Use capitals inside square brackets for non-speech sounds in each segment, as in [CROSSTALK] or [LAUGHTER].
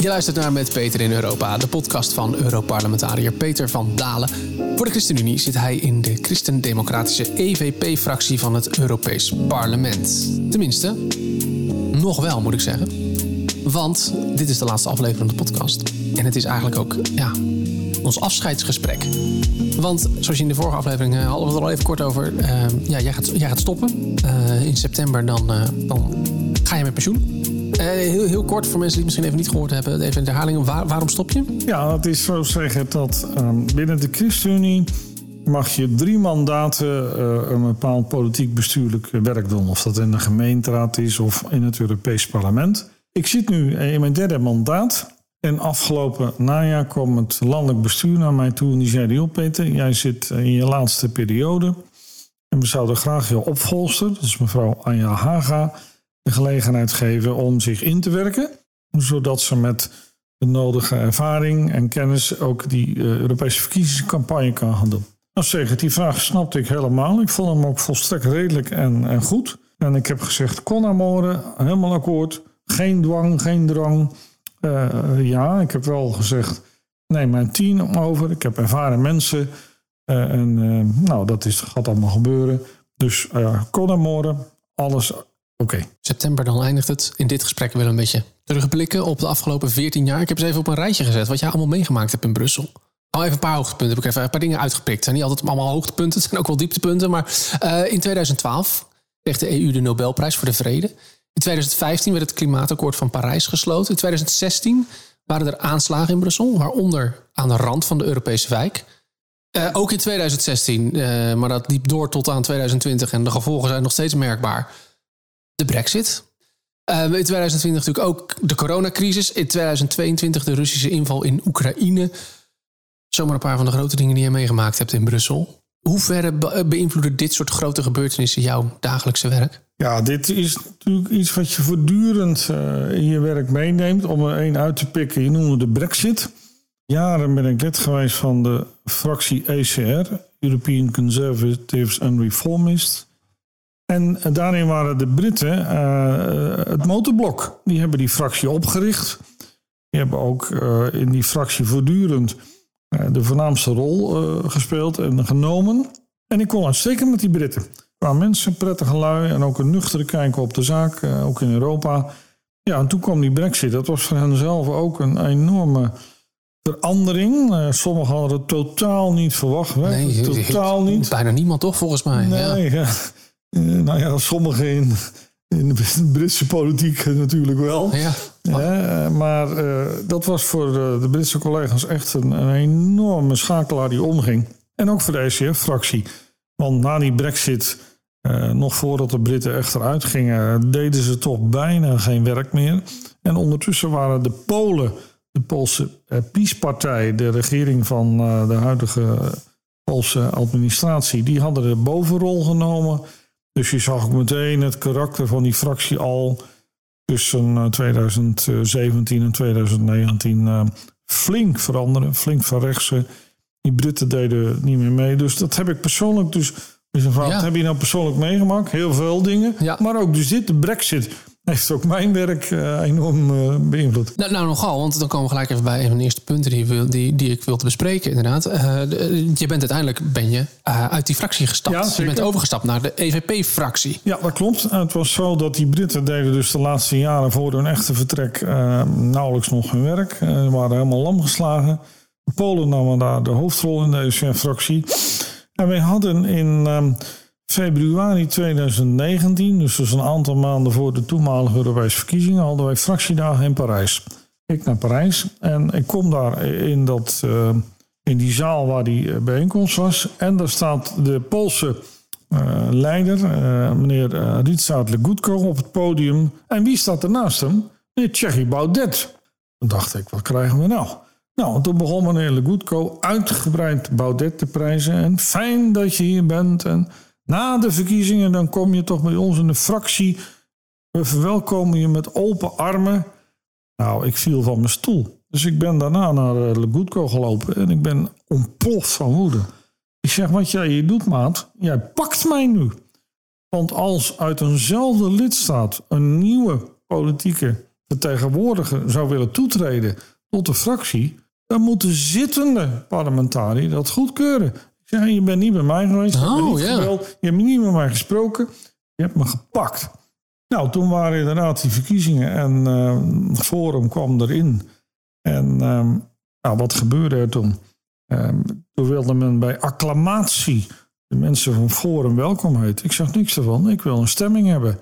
Je luistert naar Met Peter in Europa, de podcast van Europarlementariër Peter van Dalen. Voor de ChristenUnie zit hij in de Christendemocratische EVP-fractie van het Europees Parlement. Tenminste, nog wel moet ik zeggen. Want dit is de laatste aflevering van de podcast. En het is eigenlijk ook ja, ons afscheidsgesprek. Want zoals je in de vorige aflevering uh, hadden we het er al even kort over. Uh, ja, jij, gaat, gaat stoppen. Uh, in september dan, dan ga je met pensioen. Heel, heel kort voor mensen die het misschien even niet gehoord hebben. Even in herhaling. Waar, waarom stop je? Ja, het is zo zeggen dat ehm, binnen de ChristenUnie mag je drie mandaten een bepaald politiek-bestuurlijk werk doen. Of dat in de gemeenteraad is of in het Europees Parlement. Ik zit nu in mijn derde mandaat. En afgelopen najaar kwam het landelijk bestuur naar mij toe en die zei: Peter, jij zit in je laatste periode. En we zouden graag je opvolster, dus mevrouw Anja Haga, gelegenheid geven om zich in te werken. Zodat ze met de nodige ervaring en kennis ook die uh, Europese verkiezingscampagne kan gaan doen. Nou zeg, die vraag snapte ik helemaal. Ik vond hem ook volstrekt redelijk en, en goed. En ik heb gezegd, kon amore, helemaal akkoord. Geen dwang, geen drang. Uh, ja, ik heb wel gezegd, neem mijn team over. Ik heb ervaren mensen. Uh, en nou, dat is, gaat allemaal gebeuren. Dus uh, morgen, alles oké. September, dan eindigt het. In dit gesprek willen een beetje terugblikken op de afgelopen 14 jaar. Ik heb eens even op een rijtje gezet wat jij allemaal meegemaakt hebt in Brussel. Al even een paar hoogtepunten. Heb ik even een paar dingen uitgepikt. Het zijn niet altijd allemaal hoogtepunten. [LAUGHS] Het zijn ook wel dieptepunten. Maar in 2012 kreeg de EU de Nobelprijs voor de Vrede. In 2015 werd het klimaatakkoord van Parijs gesloten. In 2016 waren er aanslagen in Brussel, waaronder aan de rand van de Europese wijk. Uh, ook in 2016, uh, maar dat liep door tot aan 2020 en de gevolgen zijn nog steeds merkbaar. De Brexit. Uh, in 2020 natuurlijk ook de coronacrisis. In 2022 de Russische inval in Oekraïne. Zomaar een paar van de grote dingen die je meegemaakt hebt in Brussel. Hoe ver beïnvloeden dit soort grote gebeurtenissen jouw dagelijkse werk? Ja, dit is natuurlijk iets wat je voortdurend uh, in je werk meeneemt. Om er één uit te pikken, je noemde de Brexit. Jaren ben ik lid geweest van de fractie ECR, European Conservatives and Reformists. En daarin waren de Britten uh, het motorblok. Die hebben die fractie opgericht. Die hebben ook uh, in die fractie voortdurend de voornaamste rol gespeeld en genomen. En ik kon uitstekend met die Britten qua mensen, prettige lui en ook een nuchtere kijk op de zaak, eh, ook in Europa. Ja, en toen kwam die brexit. Dat was voor hen zelf ook een enorme verandering. Uh, sommigen hadden het totaal niet verwacht. Nee, totaal niet. Bijna niemand toch, volgens mij. Nee, ja. Uh, nou ja, sommigen in, in de Britse politiek [LAUGHS] natuurlijk wel. Ja. maar dat was voor de, de, Britse collega's echt een, een enorme schakelaar die omging. En ook voor de ECF-fractie. Want na die brexit uh, nog voordat de Britten echt eruit gingen, deden ze toch bijna geen werk meer. En ondertussen waren de Polen, de Poolse uh, PiS-partij, de regering van uh, de huidige Poolse administratie, die hadden de bovenrol genomen. Dus je zag ook meteen het karakter van die fractie al tussen 2017 en 2019 flink veranderen, flink van rechtse. Die Britten deden niet meer mee. Dus dat heb ik persoonlijk dus dus een vraag, heb je nou persoonlijk meegemaakt? Heel veel dingen. Maar ook dus dit, de brexit, heeft ook mijn werk uh, enorm uh, beïnvloed. Nou, nou, nogal, want dan komen we gelijk even bij een van de eerste punten die, die, die ik wilde bespreken. Inderdaad. Uh, je bent uiteindelijk ben je, uit die fractie gestapt. Ja, je bent overgestapt naar de EVP-fractie. Ja, dat klopt. Het was zo dat die Britten deden dus de laatste jaren voor hun echte vertrek nauwelijks nog hun werk. Ze waren helemaal lam geslagen. Polen namen daar de hoofdrol in deze fractie. En wij hadden in um, februari 2019, dus dus een aantal maanden voor de toenmalige Europese verkiezingen, hadden wij fractiedagen in Parijs. Ik naar Parijs en ik kom daar in, dat, uh, in die zaal waar die eh, bijeenkomst was. En daar staat de Poolse uh, leider, meneer uh, Legutko, op het podium. En wie staat er naast hem? Meneer Thierry Baudet. Dan dacht ik, wat krijgen we nou? Nou, toen begon meneer Legutko uitgebreid Baudet te prijzen. En fijn dat je hier bent. En na de verkiezingen dan kom je toch bij ons in de fractie. We verwelkomen je met open armen. Nou, ik viel van mijn stoel. Dus ik ben daarna naar eh, Legutko gelopen en ik ben ontploft van woede. Ik zeg, wat jij hier doet, maat, jij pakt mij nu. Want als uit eenzelfde lidstaat een nieuwe politieke vertegenwoordiger zou willen toetreden tot de fractie, dan moet de zittende parlementariër dat goedkeuren. Zeg, je bent niet bij mij geweest, je, Oh, bent niet ja. gebeld, je hebt niet met mij gesproken, je hebt me gepakt. Nou, toen waren inderdaad die verkiezingen en eh, Forum kwam erin. En ehm, nou, wat gebeurde er toen? Ehm, toen wilde men bij acclamatie de mensen van Forum welkom heten. Ik zeg niks ervan, ik wil een stemming hebben.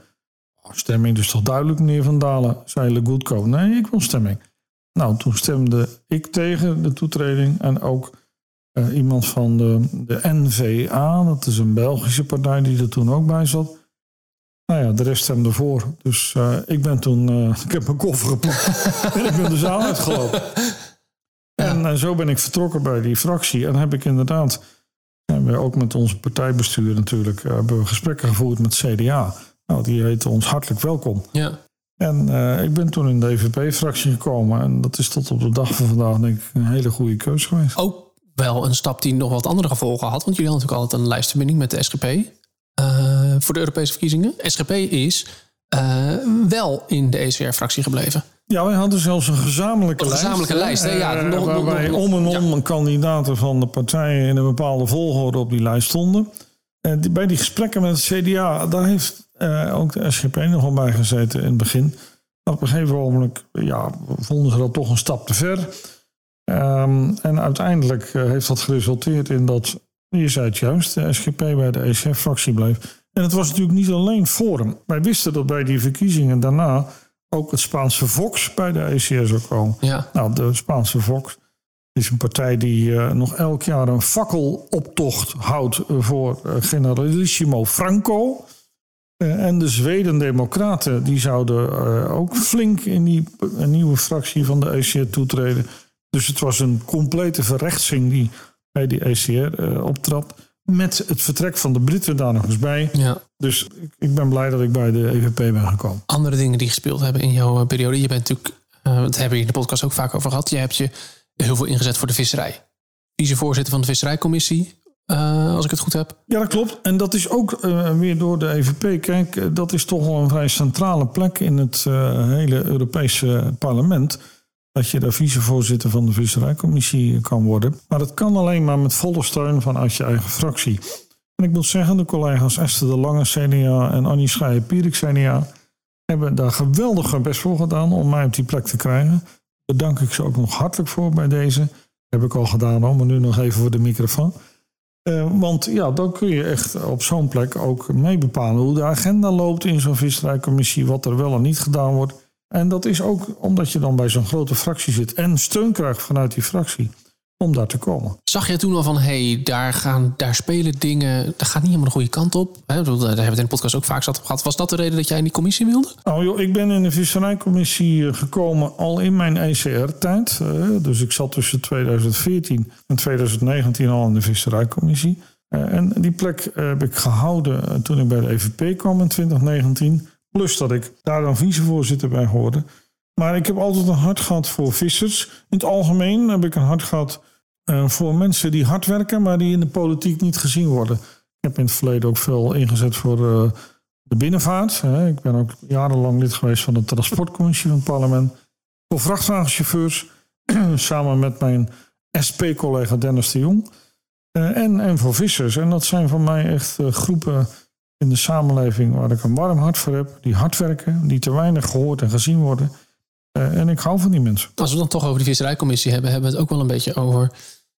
Oh, stemming, dus toch duidelijk, meneer Van Dalen, zei Le Goedkoop. Nee, ik wil stemming. Nou, toen stemde ik tegen de toetreding en ook eh, iemand van de, de NVA, dat is een Belgische partij die er toen ook bij zat. Nou ja, de rest stemde voor. Dus eh, ik ben toen, eh, [LAUGHS] ik heb mijn koffer gepakt en ik ben de zaal uitgelopen. En eh, zo ben ik vertrokken bij die fractie. En heb ik inderdaad, en we ook met onze partijbestuur natuurlijk, hebben we gesprekken gevoerd met CDA. Nou, die heette ons hartelijk welkom. Ja. En ik ben toen in de EVP-fractie gekomen. En dat is tot op de dag van vandaag denk ik een hele goede keus geweest. Ook wel een stap die nog wat andere gevolgen had. Want jullie hadden natuurlijk altijd een lijstverbinding met de SGP. eh, voor de Europese verkiezingen. SGP is eh, wel in de ECR-fractie gebleven. Ja, wij hadden zelfs een gezamenlijke Een lijst. gezamenlijke lijst, hè? Ja, eh, nog- waarbij nog- om en om kandidaten van de partijen in een bepaalde volgorde op die lijst stonden. En die- bij die gesprekken met het CDA, daar heeft ook de SGP nog wel bij gezeten in het begin. Maar op een gegeven moment ja, vonden ze dat toch een stap te ver. Ehm, en uiteindelijk eh, heeft dat geresulteerd in dat, je zei het juist, de SGP bij de ECF-fractie bleef. En het was natuurlijk niet alleen Forum. Wij wisten dat bij die verkiezingen daarna ook het Spaanse Vox bij de ECR zou komen. Ja. Nou, de Spaanse Vox is een partij die eh, nog elk jaar een fakkeloptocht houdt voor eh, generalissimo Franco. En de Zweden-Democraten die zouden ook flink in die nieuwe fractie van de ECR toetreden. Dus het was een complete verrechtsing die bij die ECR eh, optrad. Met het vertrek van de Britten daar nog eens bij. ja. Dus ik, ik ben blij dat ik bij de EVP ben gekomen. Andere dingen die gespeeld hebben in jouw eh, periode. Je bent natuurlijk, eh dat hebben we in de podcast ook vaak over gehad. Je hebt je heel veel ingezet voor de visserij. Vicevoorzitter van de visserijcommissie, als ik het goed heb. Ja, dat klopt. En dat is ook weer door de EVP. Kijk, dat is toch wel een vrij centrale plek in het hele Europese parlement. Dat je daar vicevoorzitter van de visserijcommissie kan worden. Maar dat kan alleen maar met volle steun vanuit je eigen fractie. En ik moet zeggen, de collega's Esther de Lange, CDA en Annie Schreier-Pierik, CDA... hebben daar geweldig hun best voor gedaan om mij op die plek te krijgen. Daar bedank ik ze ook nog hartelijk voor bij deze. heb ik al gedaan, hoor, maar nu nog even voor de microfoon. Eh, want ja, dan kun je echt op zo'n plek ook mee bepalen hoe de agenda loopt in zo'n visserijcommissie, wat er wel en niet gedaan wordt. En dat is ook omdat je dan bij zo'n grote fractie zit en steun krijgt vanuit die fractie om daar te komen. Zag jij toen al van, hé, hey, daar, gaan, daar spelen dingen, dat gaat niet helemaal de goede kant op. Hè, daar hebben we het in de podcast ook vaak zat op gehad. Was dat de reden dat jij in die commissie wilde? Nou joh, ik ben in de visserijcommissie eh, gekomen al in mijn ECR-tijd. Eh, dus ik zat tussen 2014 en 2019 al in de visserijcommissie. Eh, en die plek heb ik gehouden eh, toen ik bij de EVP kwam in 2019. Plus dat ik daar dan vicevoorzitter bij hoorde. Maar ik heb altijd een hart gehad voor vissers. In het algemeen heb ik een hart gehad eh, voor mensen die hard werken, maar die in de politiek niet gezien worden. Ik heb in het verleden ook veel ingezet voor eh, de binnenvaart. Hè. Ik ben ook jarenlang lid geweest van de transportcommissie van het parlement. Voor vrachtwagenchauffeurs, [CLEARS THROAT] samen met mijn SP-collega Dennis de Jong. Eh, en, en voor vissers. En dat zijn voor mij echt groepen in de samenleving waar ik een warm hart voor heb. Die hard werken, die te weinig gehoord en gezien worden. Eh, en ik hou van die mensen. Als we dan toch over de visserijcommissie hebben, hebben we het ook wel een beetje over.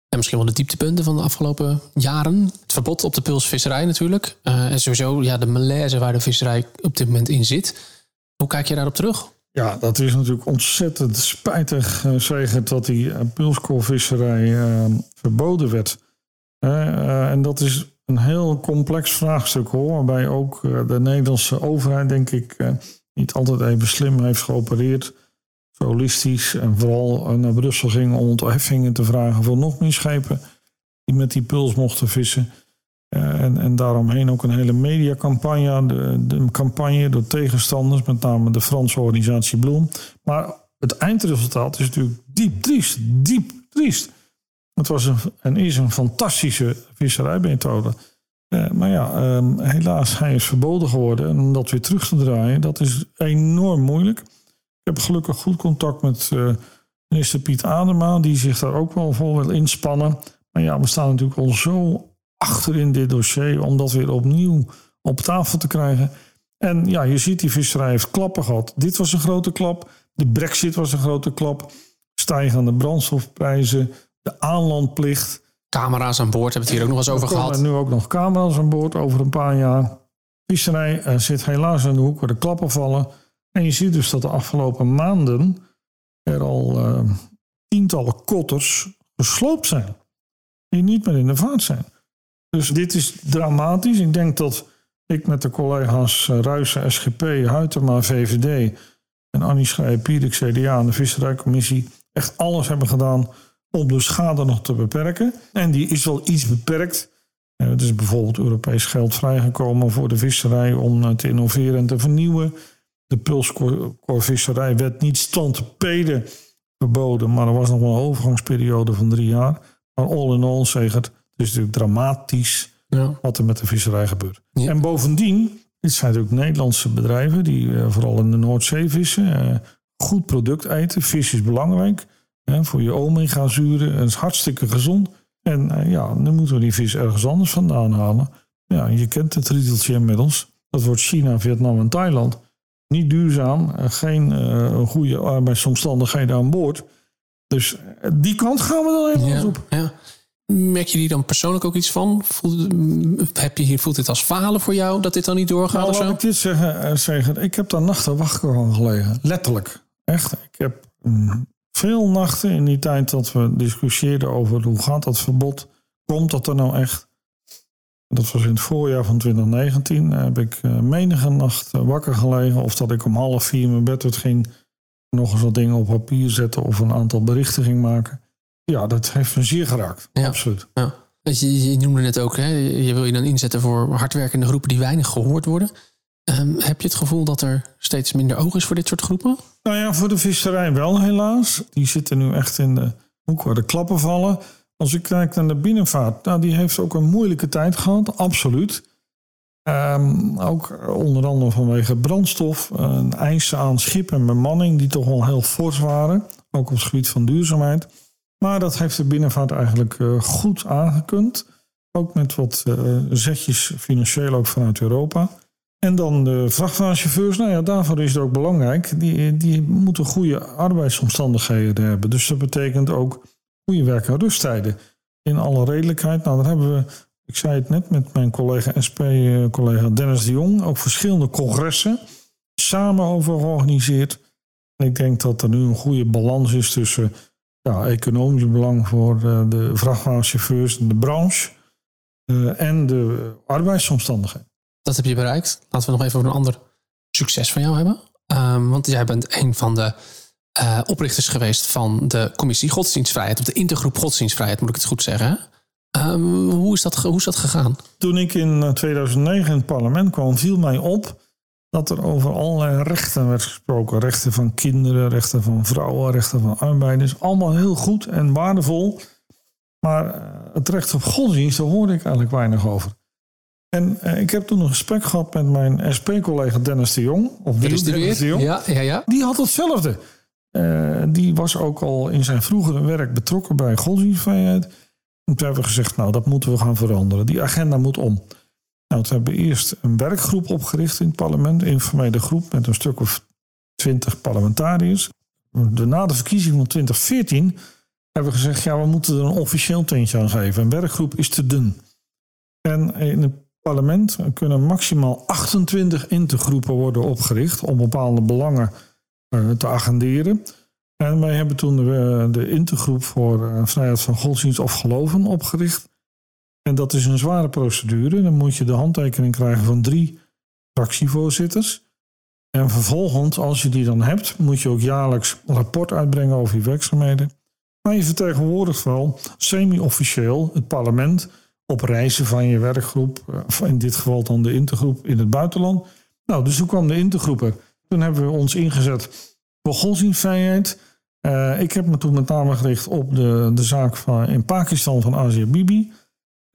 En misschien wel de dieptepunten van de afgelopen jaren. Het verbod op de pilsvisserij natuurlijk. Eh, en sowieso ja, de malaise waar de visserij op dit moment in zit. Hoe kijk je daarop terug? Ja, dat is natuurlijk ontzettend spijtig, uh, Zegert, dat die uh, verboden werd. En dat is een heel complex vraagstuk hoor, waarbij ook uh, de Nederlandse overheid, denk ik, uh, niet altijd even slim heeft geopereerd. Holistisch en vooral naar Brussel ging om ontheffingen te vragen voor nog meer schepen die met die puls mochten vissen. En, en daaromheen ook een hele mediacampagne, de, de campagne door tegenstanders, met name de Franse organisatie Bloem. Maar het eindresultaat is natuurlijk diep triest, diep triest. Het was een, en is een fantastische visserijmethode. Uh, maar ja, um, helaas, hij is verboden geworden. En om dat weer terug te draaien, dat is enorm moeilijk. Ik heb gelukkig goed contact met uh, minister Piet Adema, die zich daar ook wel voor wil inspannen. Maar ja, we staan natuurlijk al zo achter in dit dossier om dat weer opnieuw op tafel te krijgen. En ja, je ziet, die visserij heeft klappen gehad. Dit was een grote klap. De brexit was een grote klap. Stijgende brandstofprijzen. De aanlandplicht. Camera's aan boord, hebben we het hier ook nog eens over gehad. En nu ook nog camera's aan boord over een paar jaar. Visserij uh, zit helaas in de hoek waar de klappen vallen. En je ziet dus dat de afgelopen maanden er al uh, tientallen kotters gesloopt zijn. Die niet meer in de vaart zijn. Dus dit is dramatisch. Ik denk dat ik met de collega's eh, Ruijsen, SGP, Huytema, VVD en Annie Schreier-Pierik, CDA en de Visserijcommissie echt alles hebben gedaan om de schade nog te beperken. En die is wel iets beperkt. Er is bijvoorbeeld Europees geld vrijgekomen voor de visserij om eh, te innoveren en te vernieuwen. De pulskorvisserij werd niet stantepeden verboden, maar er was nog een overgangsperiode van drie jaar. Maar all in all, zeg het, is natuurlijk dramatisch ja. wat er met de visserij gebeurt. En bovendien, dit zijn natuurlijk Nederlandse bedrijven die uh, vooral in de Noordzee vissen. Uh, goed product eten. Vis is belangrijk hè, voor je omega-zuren. Het is hartstikke gezond. En uh, ja, dan moeten we die vis ergens anders vandaan halen. Ja, je kent het riedeltje inmiddels. Dat wordt China, Vietnam en Thailand. Niet duurzaam, geen goede arbeidsomstandigheden aan boord. Dus die kant gaan we dan even ja, op. Ja. Merk je die dan persoonlijk ook iets van? Voelt, heb je, voelt dit als falen voor jou dat dit dan niet doorgaat? Nou, of zo? ik dit zeggen, eh, zeggen. Ik heb daar nachten wakker van gelegen. Letterlijk. Echt. Ik heb mm, veel nachten in die tijd dat we discussieerden over hoe gaat dat verbod. Komt dat er nou echt? Dat was in het voorjaar van 2019. Heb ik uh, menige nacht eh, wakker gelegen. Of dat ik om half vier mijn bed uit ging. Nog eens wat dingen op papier zetten of een aantal berichten ging maken. Ja, dat heeft me zeer geraakt. Ja. Absoluut. Ja. Je, je noemde net ook, hè, je wil je dan inzetten voor hardwerkende groepen die weinig gehoord worden. Um, heb je het gevoel dat er steeds minder oog is voor dit soort groepen? Nou ja, voor de visserij wel helaas. Die zitten nu echt in de hoek waar de klappen vallen. Als ik kijk naar de binnenvaart, nou, die heeft ook een moeilijke tijd gehad, absoluut. Um, ook onder andere vanwege brandstof, een eisen aan schip en bemanning die toch wel heel fors waren. Ook op het gebied van duurzaamheid. Maar dat heeft de binnenvaart eigenlijk uh, goed aangekund. Ook met wat uh, zetjes financieel ook vanuit Europa. En dan de vrachtwagenchauffeurs, nou ja, daarvoor is het ook belangrijk. Die, die moeten goede arbeidsomstandigheden hebben. Dus dat betekent ook goede werk- en rusttijden. In alle redelijkheid, nou, daar hebben we, ik zei het net met mijn collega SP-collega eh, Dennis de Jong, ook verschillende congressen samen over georganiseerd. En ik denk dat er nu een goede balans is tussen ja, economisch belang voor de, de vrachtwagenchauffeurs en de branche uh, en de arbeidsomstandigheden. Dat heb je bereikt. Laten we nog even over een ander succes van jou hebben. Um, want jij bent een van de uh, oprichters geweest van de commissie Godsdienstvrijheid, of de intergroep Godsdienstvrijheid, moet ik het goed zeggen. Um, hoe, is dat, hoe is dat gegaan? Toen ik in 2009 in het parlement kwam, viel mij op dat er over allerlei rechten werd gesproken. Rechten van kinderen, rechten van vrouwen, rechten van arbeiders. Allemaal heel goed en waardevol. Maar eh, het recht op godsdienst, daar hoorde ik eigenlijk weinig over. En eh, ik heb toen een gesprek gehad met mijn SP-collega Dennis de Jong. Of Dennis de Jong. Ja, ja, ja. Die had hetzelfde. Uh, die was ook al in zijn vroegere werk betrokken bij godsdienstvrijheid. En toen hebben we gezegd, nou dat moeten we gaan veranderen. Die agenda moet om. Nou, we hebben eerst een werkgroep opgericht in het parlement, een informele groep met een stuk of twintig parlementariërs. Na de verkiezing van 2014 hebben we gezegd, ja, we moeten er een officieel tintje aan geven. Een werkgroep is te dun. En in het parlement kunnen maximaal 28 intergroepen worden opgericht om bepaalde belangen uh, te agenderen. En wij hebben toen de, de intergroep voor uh, vrijheid van godsdienst of geloven opgericht. En dat is een zware procedure. Dan moet je de handtekening krijgen van drie fractievoorzitters. En vervolgens, als je die dan hebt, moet je ook jaarlijks een rapport uitbrengen over je werkzaamheden. Maar je vertegenwoordigt wel semi-officieel het parlement op reizen van je werkgroep, eh, in dit geval dan de intergroep in het buitenland. Nou, dus toen kwam de intergroep er. Toen hebben we ons ingezet voor godsdienstvrijheid. Uh, ik heb me toen met name gericht op de, de zaak van, in Pakistan van Asia Bibi.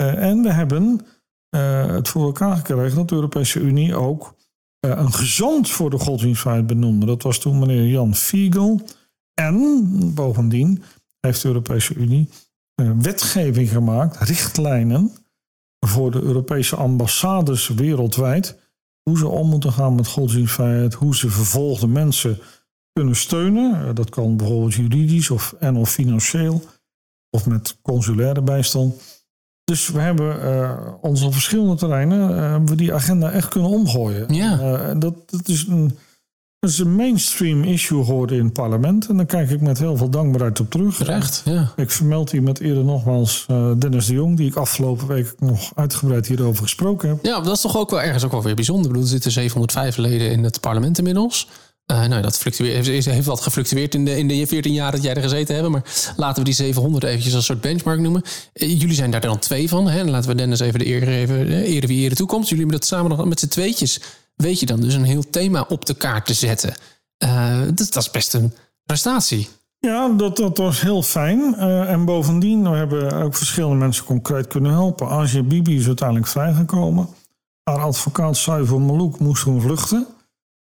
Uh, en we hebben het voor elkaar gekregen dat de Europese Unie ook een gezant voor de godsdienstvrijheid benoemde. Dat was toen meneer Jan Fiegel. En bovendien heeft de Europese Unie wetgeving gemaakt, richtlijnen voor de Europese ambassades wereldwijd. Hoe ze om moeten gaan met godsdienstvrijheid, hoe ze vervolgde mensen kunnen steunen. Dat kan bijvoorbeeld juridisch of, en of financieel of met consulaire bijstand. Dus we hebben uh, op verschillende terreinen uh, we die agenda echt kunnen omgooien. Ja. Uh, dat, dat, is een, dat is een mainstream issue geworden in het parlement. En daar kijk ik met heel veel dankbaarheid op terug. Terecht, ja. Ik vermeld hier met eerder nogmaals Dennis de Jong, die ik afgelopen week nog uitgebreid hierover gesproken heb. Ja, dat is toch ook wel ergens ook wel weer bijzonder. Ik bedoel, er zitten 705 leden in het parlement inmiddels. Uh, nou, dat fluctueert, heeft, heeft wat gefluctueerd in de, in de 14 jaar dat jij er gezeten hebt. Maar laten we die 700 eventjes als soort benchmark noemen. Uh, jullie zijn daar dan twee van. Hè? Laten we Dennis even de eer geven. Ere wie ere toekomst. Jullie hebben dat samen nog met z'n tweetjes. Weet je dan dus een heel thema op de kaart te zetten. Uh, dat, is best een prestatie. Ja, dat, dat was heel fijn. en bovendien we hebben ook verschillende mensen concreet kunnen helpen. Asia Bibi is uiteindelijk vrijgekomen. Haar advocaat Suiver Malouk moest toen vluchten.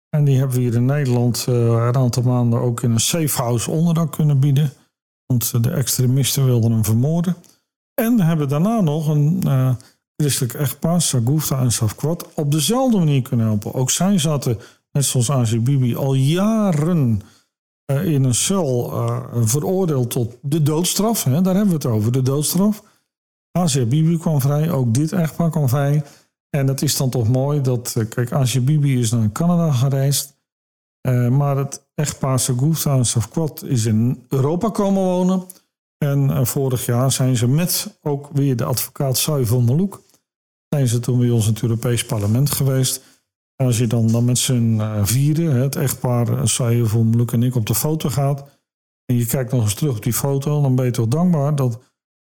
En die hebben we hier in Nederland uh, een aantal maanden ook in een safe house onderdak kunnen bieden. Want de extremisten wilden hem vermoorden. En we hebben daarna nog een christelijk echtpaar, Sagufta en Safkwat, op dezelfde manier kunnen helpen. Ook zij zaten, net zoals Azië Bibi, al jaren uh, in een cel veroordeeld tot de doodstraf. Hè, daar hebben we het over, de doodstraf. Azië Bibi kwam vrij, ook dit echtpaar kwam vrij. En het is dan toch mooi dat, eh, kijk, Asje Bibi is naar Canada gereisd. Uh, maar het echtpaar Sagufta en Safkwat is in Europa komen wonen. En uh, vorig jaar zijn ze met ook weer de advocaat Sai van. Zijn ze toen bij ons in het Europees Parlement geweest. En als je dan, dan met z'n uh, vieren, het echtpaar Sai van Loek en ik op de foto gaat. En je kijkt nog eens terug op die foto, dan ben je toch dankbaar dat,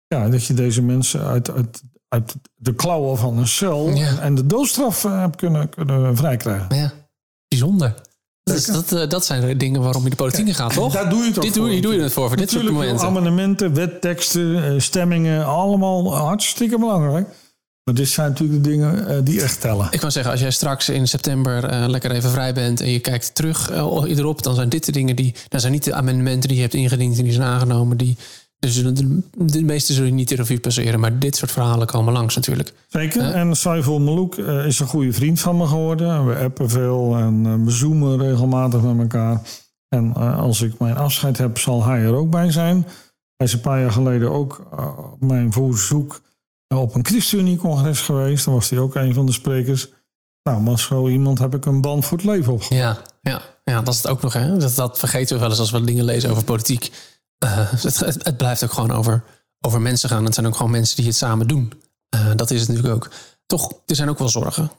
ja, dat je deze mensen uit, uit uit de klauwen van een cel en de doodstraf uh, heb kunnen, kunnen vrijkrijgen. Ja, bijzonder. Dus dat, dat zijn de dingen waarom je de politiek in gaat, toch? Daar doe je het Dit doe, je, doe je het voor, voor dit soort momenten. amendementen, wetteksten, stemmingen, allemaal hartstikke belangrijk. Maar dit zijn natuurlijk de dingen die echt tellen. Ik kan zeggen, als jij straks in september lekker even vrij bent en je kijkt terug erop, dan zijn dit de dingen die. Dan zijn niet de amendementen die je hebt ingediend en die zijn aangenomen, die dus de, de meeste zullen niet de revue passeren, maar dit soort verhalen komen langs natuurlijk. Zeker. En Saiful Malouk uh, is een goede vriend van me geworden. We appen veel en uh, we zoomen regelmatig met elkaar. En uh, als ik mijn afscheid heb, zal hij er ook bij zijn. Hij is een paar jaar geleden ook op mijn verzoek op een ChristenUnie-congres geweest. Dan was hij ook een van de sprekers. Nou, maar zo iemand heb ik een band voor het leven opgebouwd. Ja, ja, ja, dat is het ook nog. Hè? Dat, dat vergeten we wel eens als we dingen lezen over politiek [LAUGHS] uh, het, blijft ook gewoon over, over mensen gaan. Het zijn ook gewoon mensen die het samen doen. Uh, dat is het natuurlijk ook. Toch, er zijn ook wel zorgen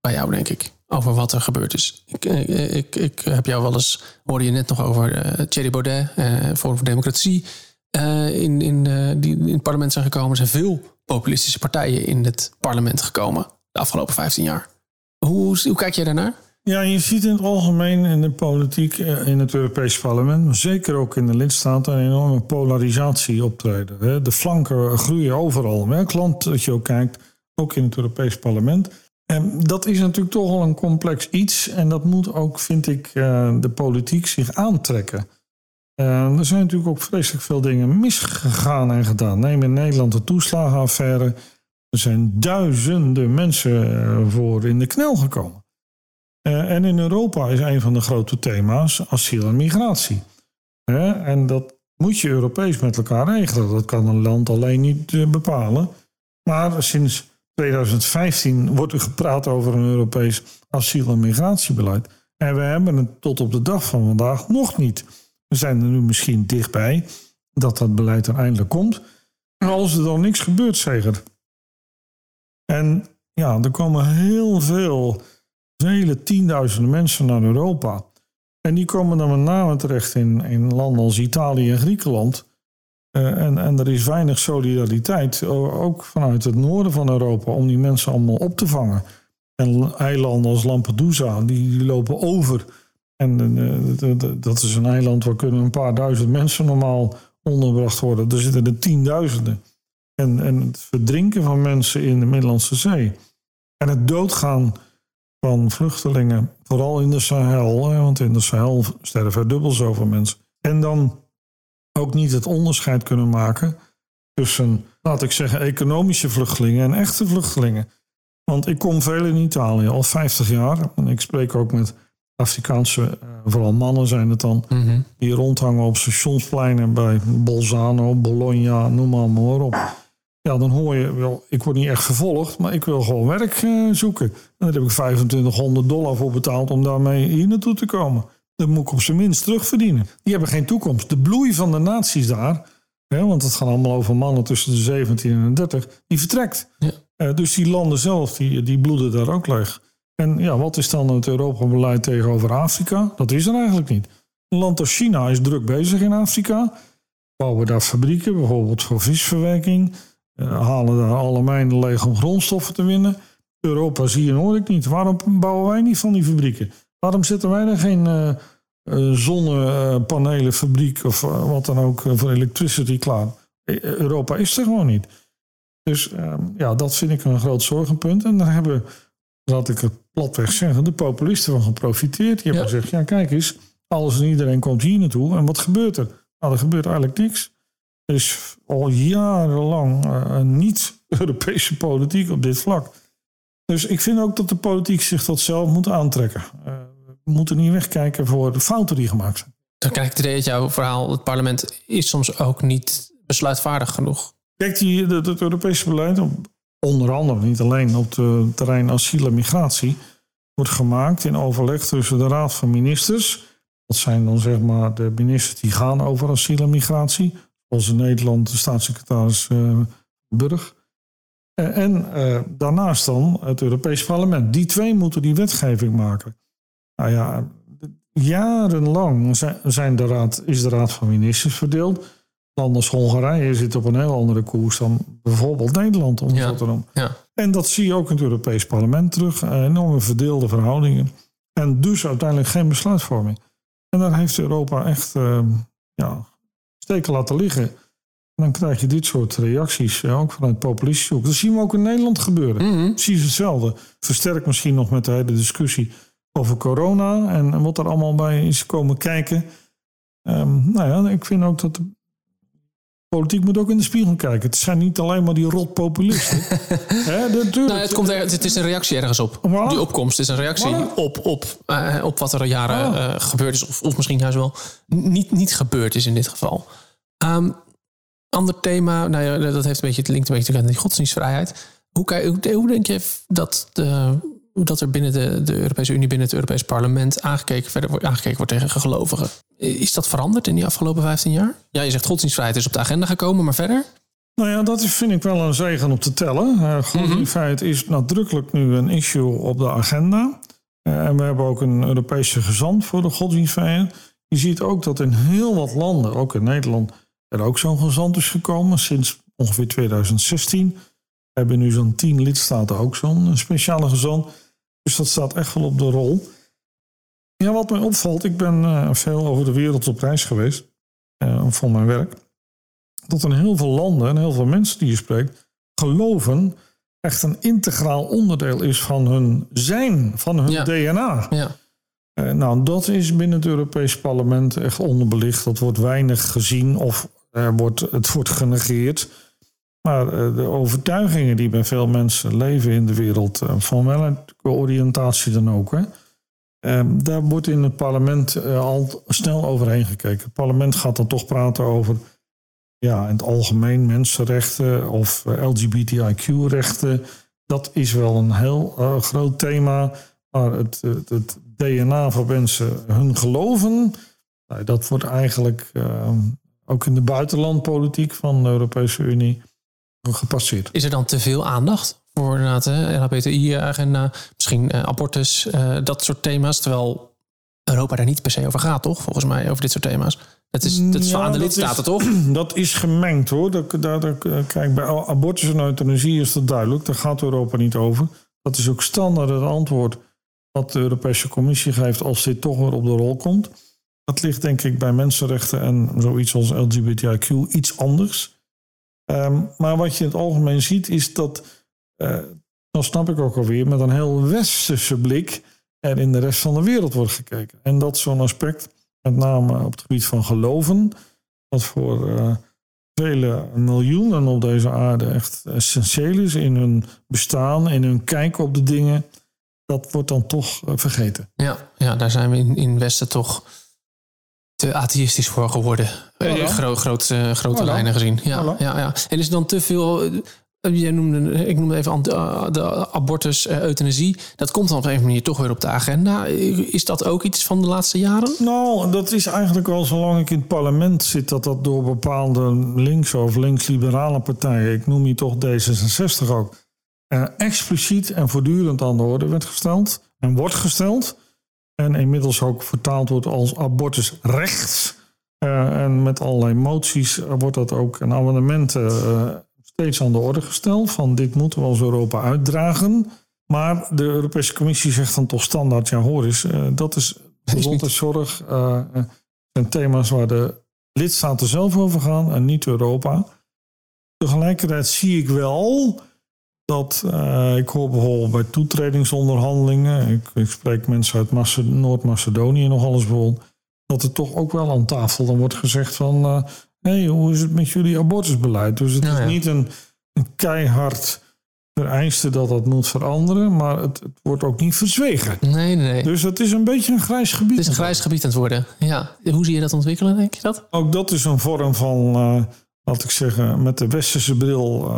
bij jou, denk ik, over wat er gebeurd is. Ik, eh, ik, ik, heb jou wel eens, hoorde je net nog over uh, Thierry Baudet, Forum voor Democratie, in, in, die in het parlement zijn gekomen. Er zijn veel populistische partijen in het parlement gekomen de afgelopen 15 jaar. Hoe, hoe kijk jij daarnaar? Ja, je ziet in het algemeen in de politiek, eh, in het Europese parlement, maar zeker ook in de lidstaten, een enorme polarisatie optreden. De flanken groeien overal. Welk land dat je ook kijkt, ook in het Europese parlement. En dat is natuurlijk toch al een complex iets. En dat moet ook, vind ik, eh, de politiek zich aantrekken. Eh, er zijn natuurlijk ook vreselijk veel dingen misgegaan en gedaan. Neem in Nederland de toeslagenaffaire. Er zijn duizenden mensen voor in de knel gekomen. Uh, en in Europa is een van de grote thema's asiel en migratie. En dat moet je Europees met elkaar regelen. Dat kan een land alleen niet uh, bepalen. Maar sinds 2015 wordt er gepraat over een Europees asiel- en migratiebeleid. En we hebben het tot op de dag van vandaag nog niet. We zijn er nu misschien dichtbij dat dat beleid er eindelijk komt. Maar als er dan niks gebeurt, zeker. En ja, er komen heel veel vele tienduizenden mensen naar Europa. En die komen dan met name terecht in, in landen als Italië en Griekenland. Uh, en, en er is weinig solidariteit, ook vanuit het noorden van Europa, om die mensen allemaal op te vangen. En eilanden als Lampedusa, die, die lopen over. En uh, dat is een eiland waar kunnen een paar duizend mensen normaal onderbracht worden. Er zitten er tienduizenden. En, en het verdrinken van mensen in de Middellandse Zee. En het doodgaan van vluchtelingen, vooral in de Sahel, want in de Sahel sterven dubbel zoveel mensen. En dan ook niet het onderscheid kunnen maken tussen, laat ik zeggen, economische vluchtelingen en echte vluchtelingen. Want ik kom veel in Italië, al 50 jaar. En ik spreek ook met Afrikaanse, eh, vooral mannen zijn het dan, Mhm. die rondhangen op stationspleinen bij Bolzano, Bologna, noem maar, maar op. Ja, dan hoor je wel, ik word niet echt vervolgd, maar ik wil gewoon werk eh, zoeken. En daar heb ik 2500 dollar voor betaald om daarmee hier naartoe te komen. Dat moet ik op zijn minst terugverdienen. Die hebben geen toekomst. De bloei van de naties daar, hè, want het gaat allemaal over mannen tussen de 17 en de 30, die vertrekt. Ja. Eh, dus die landen zelf, die, die bloeden daar ook leeg. En ja, wat is dan het Europa-beleid tegenover Afrika? Dat is er eigenlijk niet. Een land als China is druk bezig in Afrika. Bouwen daar fabrieken, bijvoorbeeld voor visverwerking. Eh, halen daar alle mijnen leeg om grondstoffen te winnen. Europa zie je hoor ik niet. Waarom bouwen wij niet van die fabrieken? Waarom zetten wij er geen eh, eh, zonnepanelenfabriek of wat dan ook voor electricity klaar? Europa is er gewoon niet. Dus ehm, ja, dat vind ik een groot zorgenpunt. En daar hebben, laat ik het platweg zeggen, de populisten van geprofiteerd. Die hebben Ja. gezegd, ja kijk eens, alles en iedereen komt hier naartoe. En wat gebeurt er? Nou, er gebeurt eigenlijk niks. Er is al jarenlang eh, niet-Europese [LAUGHS] politiek op dit vlak. Dus ik vind ook dat de politiek zich dat zelf moet aantrekken. Eh, we moeten niet wegkijken voor de fouten die gemaakt zijn. Dan krijg ik dat jouw verhaal, het parlement is soms ook niet besluitvaardig genoeg. Kijk, die, het, het Europese beleid, onder andere niet alleen op het terrein asiel en migratie, wordt gemaakt in overleg tussen de Raad van Ministers. Dat zijn dan zeg maar de ministers die gaan over asiel en migratie. Zoals in Nederland de staatssecretaris eh, Burg. Eh, en eh, daarnaast dan het Europees Parlement. Die twee moeten die wetgeving maken. Nou ja, jarenlang zijn, zijn de raad, is de Raad van Ministers verdeeld. Landen als Hongarije zitten op een heel andere koers dan bijvoorbeeld Nederland, om het Ja. te noemen. En dat zie je ook in het Europees Parlement terug. eh, Enorme verdeelde verhoudingen. En dus uiteindelijk geen besluitvorming. En daar heeft Europa echt eh, ja, steken laten liggen. En dan krijg je dit soort reacties, ook vanuit populistische hoek. Dat zien we ook in Nederland gebeuren. Mhm. Precies hetzelfde. Versterkt misschien nog met de hele discussie over corona en, en wat er allemaal bij is komen kijken. Ehm, nou ja, ik vind ook dat de politiek moet ook in de spiegel kijken. Het zijn niet alleen maar die rotpopulisten. [LAUGHS] Hè, natuurlijk. Nou, het, komt er, het is een reactie ergens op. Voilà. Die opkomst is een reactie Voilà. op, op, eh, op wat er al jaren Ah. eh, gebeurd is. Of, of misschien juist wel niet, niet gebeurd is in dit geval. Ehm, ander thema, nou ja, dat heeft een beetje, het linkt een beetje aan die godsdienstvrijheid. Hoe, kan, hoe, hoe denk je dat, de, dat er binnen de, de Europese Unie, binnen het Europees Parlement aangekeken, verder wordt, aangekeken wordt tegen gelovigen? Is dat veranderd in die afgelopen 15 jaar? Ja, je zegt godsdienstvrijheid is op de agenda gekomen, maar verder? Nou ja, dat vind ik wel een zegen om te tellen. Uh, godsdienstvrijheid is nadrukkelijk nu een issue op de agenda. Uh, en we hebben ook een Europese gezant voor de godsdienstvrijheid. Je ziet ook dat in heel wat landen, ook in Nederland, er ook zo'n gezant is gekomen. Sinds ongeveer 2016 hebben nu zo'n tien lidstaten ook zo'n speciale gezant. Dus dat staat echt wel op de rol. Ja, wat mij opvalt, ik ben uh, veel over de wereld op reis geweest uh, voor mijn werk dat in heel veel landen en heel veel mensen die je spreekt, geloven echt een integraal onderdeel is van hun zijn, van hun Ja. DNA. Ja. Eh, nou, dat is binnen het Europees Parlement echt onderbelicht. Dat wordt weinig gezien of er wordt, het wordt genegeerd. Maar eh, de overtuigingen die bij veel mensen leven in de wereld, eh, van welke oriëntatie dan ook, hè, eh, daar wordt in het parlement eh, al snel overheen gekeken. Het parlement gaat dan toch praten over ja, in het algemeen mensenrechten of LGBTIQ-rechten. Dat is wel een heel groot thema. Maar het, het, DNA van mensen, hun geloven, nou, dat wordt eigenlijk eh, ook in de buitenlandpolitiek van de Europese Unie gepasseerd. Is er dan te veel aandacht voor inderdaad de LHBTI-agenda, misschien eh, abortus, eh, dat soort thema's, terwijl Europa daar niet per se over gaat, toch? Volgens mij over dit soort thema's. Dat is, dat is Ja, aan de lidstaten, is- toch? [CLEARS THROAT] Dat is gemengd hoor. Dat, dat, dat- kijk, bij abortus en euthanasie is dat duidelijk. Daar gaat Europa niet over. Dat is ook standaard het antwoord wat de Europese Commissie geeft als dit toch weer op de rol komt. Dat ligt denk ik bij mensenrechten en zoiets als LGBTIQ iets anders. Ehm, maar wat je in het algemeen ziet is dat eh, dan snap ik ook alweer met een heel westerse blik er in de rest van de wereld wordt gekeken. En dat zo'n aspect, met name op het gebied van geloven, wat voor uh, vele miljoenen op deze aarde echt essentieel is in hun bestaan, in hun kijk op de dingen, dat wordt dan toch uh, vergeten. Ja, ja, daar zijn we in, in Westen toch te atheïstisch voor geworden. Gro groot, uh, grote lijnen gezien. Ja, ja, ja. En is dan te veel Jij noemde, ik noemde even de abortus, euthanasie. Dat komt dan op een manier toch weer op de agenda. Is dat ook iets van de laatste jaren? Nou, dat is eigenlijk al zolang ik in het parlement zit... dat dat door bepaalde links- of links-liberale partijen... ik noem je toch D66 ook... Expliciet en voortdurend aan de orde werd gesteld. En wordt gesteld. En inmiddels ook vertaald wordt als abortus rechts. Uh, en met allerlei moties wordt dat ook een amendement... Uh, steeds aan de orde gesteld. Van dit moeten we als Europa uitdragen. Maar de Europese Commissie zegt dan toch standaard: ja, hoor eens, uh, dat is gezondheidszorg. Zijn thema's waar de lidstaten zelf over gaan en niet Europa. Tegelijkertijd zie ik wel dat uh, ik hoor bijvoorbeeld bij toetredingsonderhandelingen, ik, ik spreek mensen uit Noord-Macedonië nog alles bijvoorbeeld, dat er toch ook wel aan tafel dan wordt gezegd van uh, hey, hoe is het met jullie abortusbeleid? Dus het ja, is niet een, een, keihard vereiste dat dat moet veranderen, maar het, het, wordt ook niet verzwegen. Nee, nee. Dus het is een beetje een grijs gebied. Het is een grijs gebied aan het worden. Ja. Hoe zie je dat ontwikkelen, denk je dat? Ook dat is een vorm van, uh, laat ik zeggen, met de westerse bril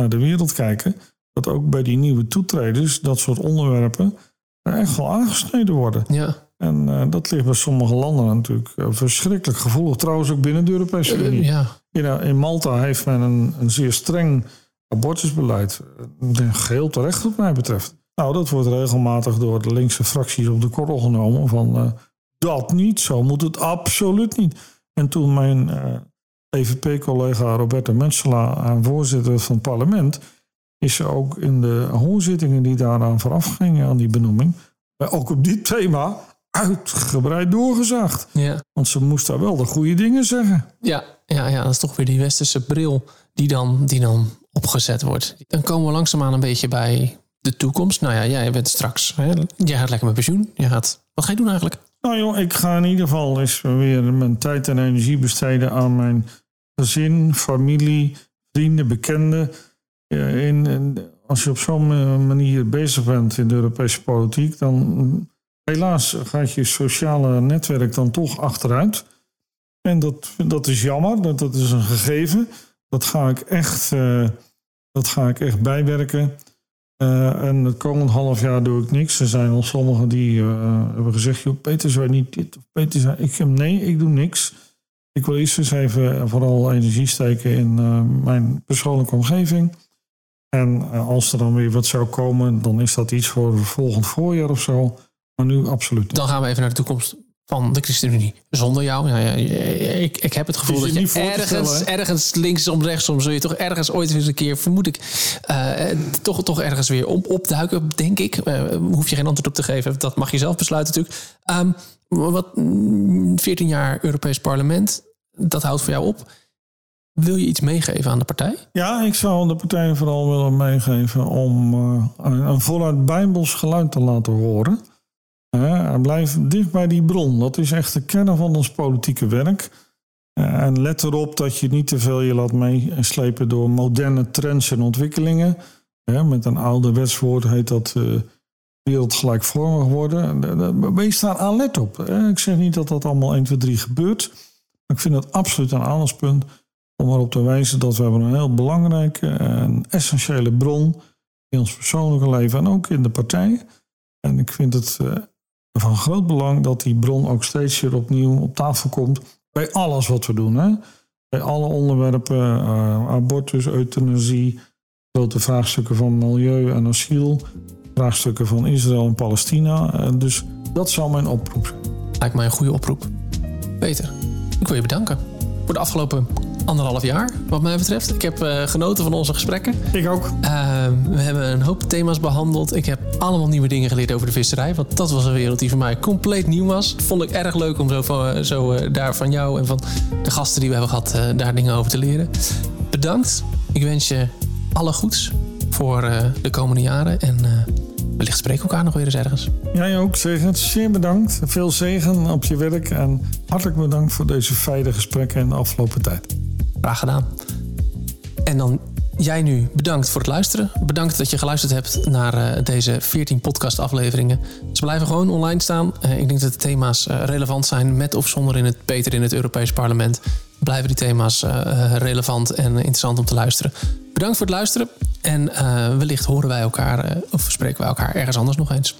naar de wereld kijken. Dat ook bij die nieuwe toetreders dat soort onderwerpen er echt wel aangesneden worden. Ja. En uh, dat ligt bij sommige landen natuurlijk uh, verschrikkelijk gevoelig. Trouwens ook binnen de Europese Unie. Uh, ja. in, in, Malta heeft men een, een zeer streng abortusbeleid. Geheel terecht wat mij betreft. Nou, dat wordt regelmatig door de linkse fracties op de korrel genomen. Van dat niet, zo moet het absoluut niet. En toen mijn EVP-collega Roberta Mensela aan voorzitter van het parlement... is ze ook in de hoorzittingen die daaraan vooraf gingen aan die benoeming... ook op dit thema uitgebreid doorgezaagd. Ja. Want ze moest daar wel de goede dingen zeggen. Ja, ja, ja, dat is toch weer die westerse bril die dan, die dan opgezet wordt. Dan komen we langzaamaan een beetje bij de toekomst. Nou ja, jij bent straks, hè, jij gaat lekker met pensioen. Je gaat, wat ga je doen eigenlijk? Nou joh, ik ga in ieder geval eens weer mijn tijd en energie besteden aan mijn gezin, familie, vrienden, bekenden. In, als je op zo'n manier bezig bent in de Europese politiek, dan Helaas gaat je sociale netwerk dan toch achteruit. En dat, dat is jammer, dat, dat is een gegeven. Dat ga ik echt, uh, dat ga ik echt bijwerken. Uh, en het komend half jaar doe ik niks. Er zijn al sommigen die uh, hebben gezegd: joh, Peter, je niet dit of Peter, zou... ik heb nee, ik doe niks. Ik wil eerst eens even vooral energie steken in mijn persoonlijke omgeving. En als er dan weer wat zou komen, dan is dat iets voor volgend voorjaar of zo. Maar nu absoluut. Dan gaan we even naar de toekomst van de ChristenUnie. Zonder jou. Nou ja, ik, ik heb het gevoel dat je ergens, ergens linksom, rechtsom zul je toch ergens ooit eens een keer, vermoed ik, uh, toch, toch ergens weer op, opduiken, denk ik. Uh, hoef je geen antwoord op te geven. Dat mag je zelf besluiten natuurlijk. Um, wat 14 mm, jaar Europees Parlement, dat houdt voor jou op. Wil je iets meegeven aan de partij? Ja, ik zou de partij vooral willen meegeven om uh, een voluit bijbels geluid te laten horen. Blijf dicht bij die bron. Dat is echt de kern van ons politieke werk. Uh, en let erop dat je niet te veel je laat meeslepen door moderne trends en ontwikkelingen. Met een oude wetswoord heet dat wereldgelijkvormig worden. Wees daar aan let op. Ik zeg niet dat dat allemaal 1, 2, 3 gebeurt. Maar ik vind het absoluut een aandachtspunt om erop te wijzen dat we hebben een heel belangrijke en essentiële bron in ons persoonlijke leven en ook in de partij. En ik vind het van groot belang dat die bron ook steeds weer opnieuw op tafel komt. Bij alles wat we doen. Hè? Bij alle onderwerpen, uh, abortus, euthanasie, grote vraagstukken van milieu en asiel, vraagstukken van Israël en Palestina. Uh, dus dat zou mijn oproep zijn. Lijkt mij een goede oproep. Peter, ik wil je bedanken voor de afgelopen anderhalf jaar, wat mij betreft. Ik heb uh, genoten van onze gesprekken. Ik ook. Uh, we hebben een hoop thema's behandeld. Ik heb allemaal nieuwe dingen geleerd over de visserij. Want dat was een wereld die voor mij compleet nieuw was. Vond ik erg leuk om zo, van, zo uh, daar van jou en van de gasten die we hebben gehad, daar dingen over te leren. Bedankt. Ik wens je alle goeds voor de komende jaren. En wellicht spreken we elkaar nog weer eens ergens. Jij ook, Zegen. Zeer bedankt. Veel zegen op je werk. En hartelijk bedankt voor deze fijne gesprekken in de afgelopen tijd. Graag gedaan. En dan jij nu bedankt voor het luisteren. Bedankt dat je geluisterd hebt naar deze 14 podcast afleveringen. Ze blijven gewoon online staan. ik denk dat de thema's relevant zijn met of zonder in het beter in het Europees Parlement blijven die thema's uh, relevant en interessant om te luisteren. Bedankt voor het luisteren. En uh, wellicht horen wij elkaar uh, of spreken wij elkaar ergens anders nog eens.